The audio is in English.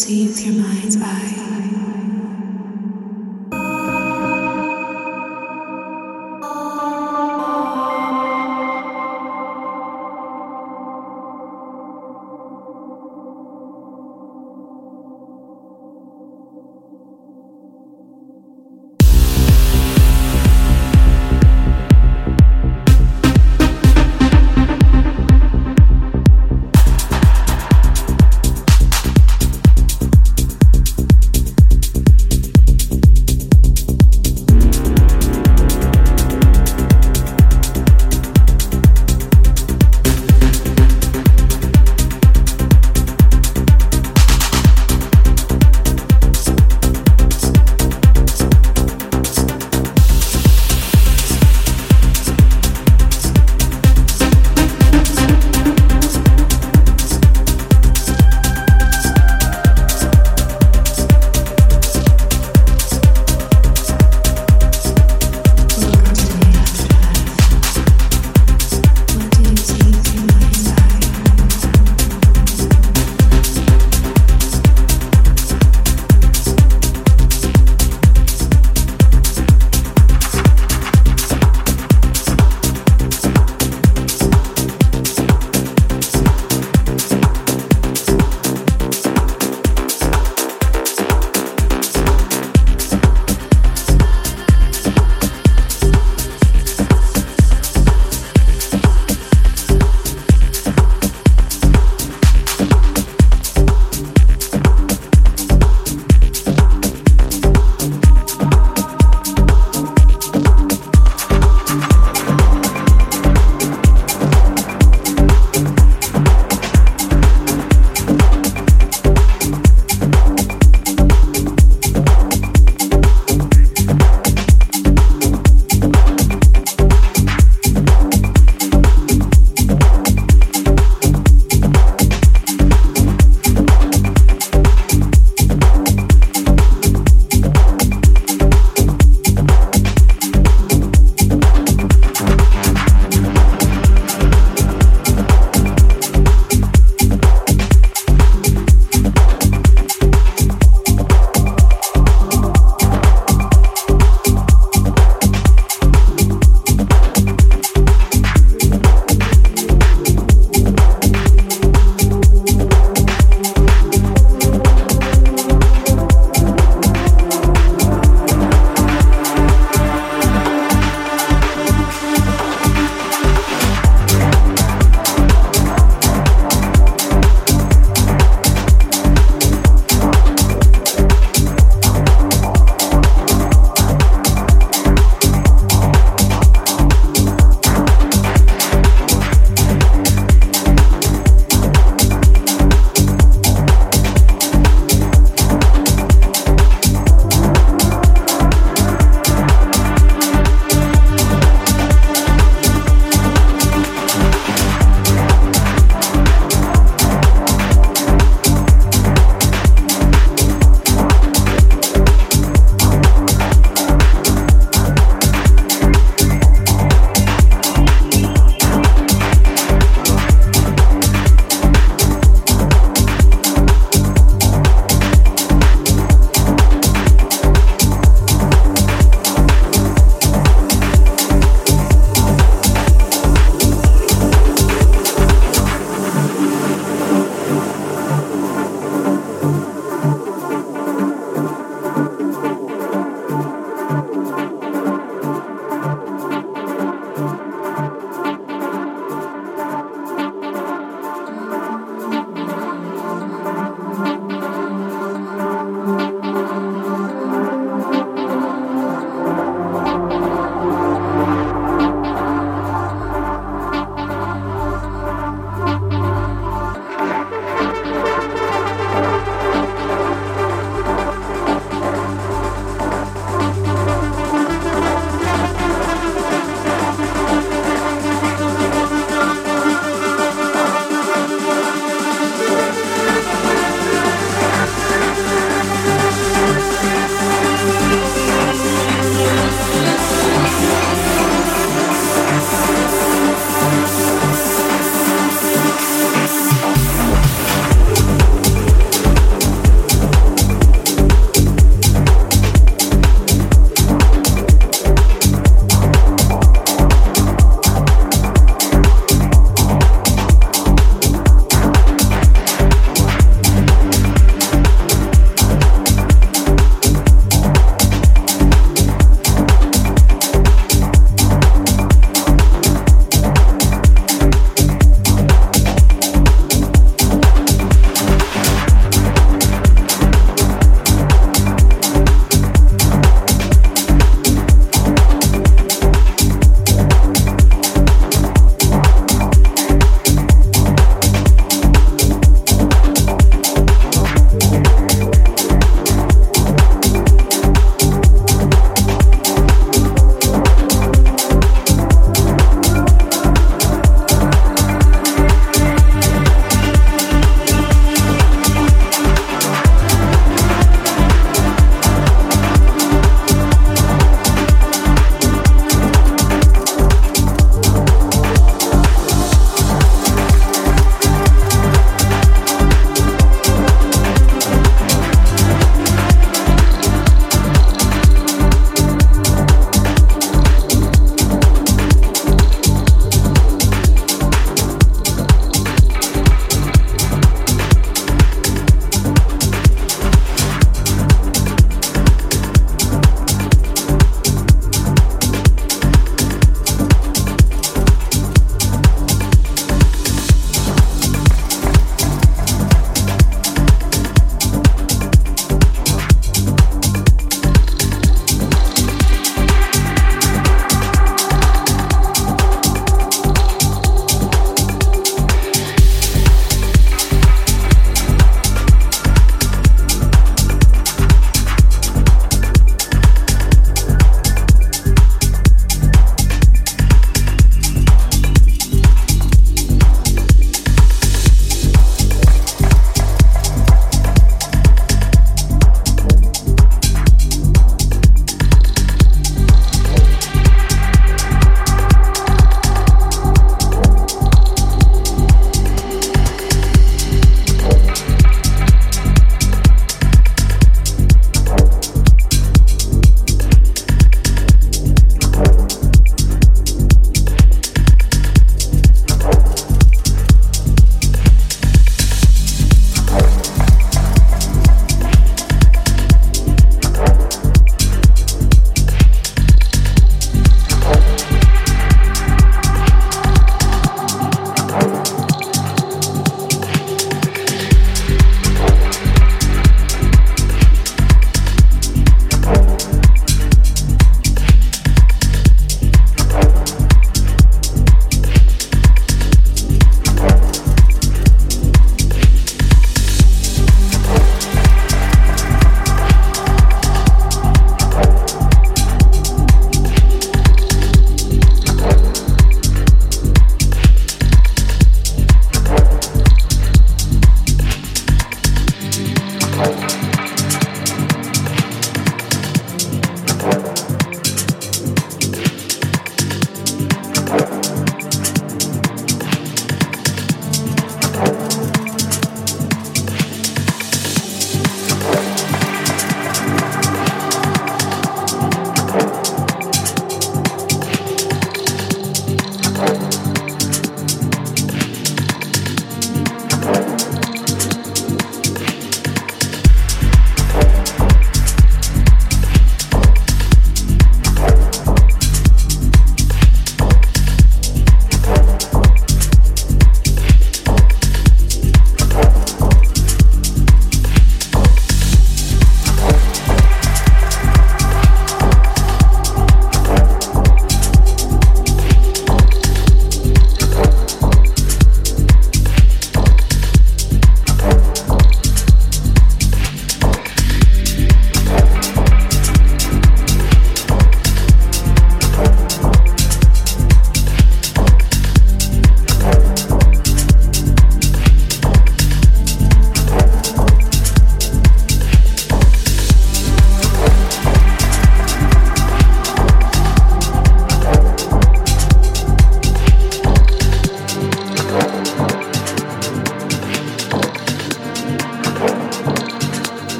see with your mind's eye?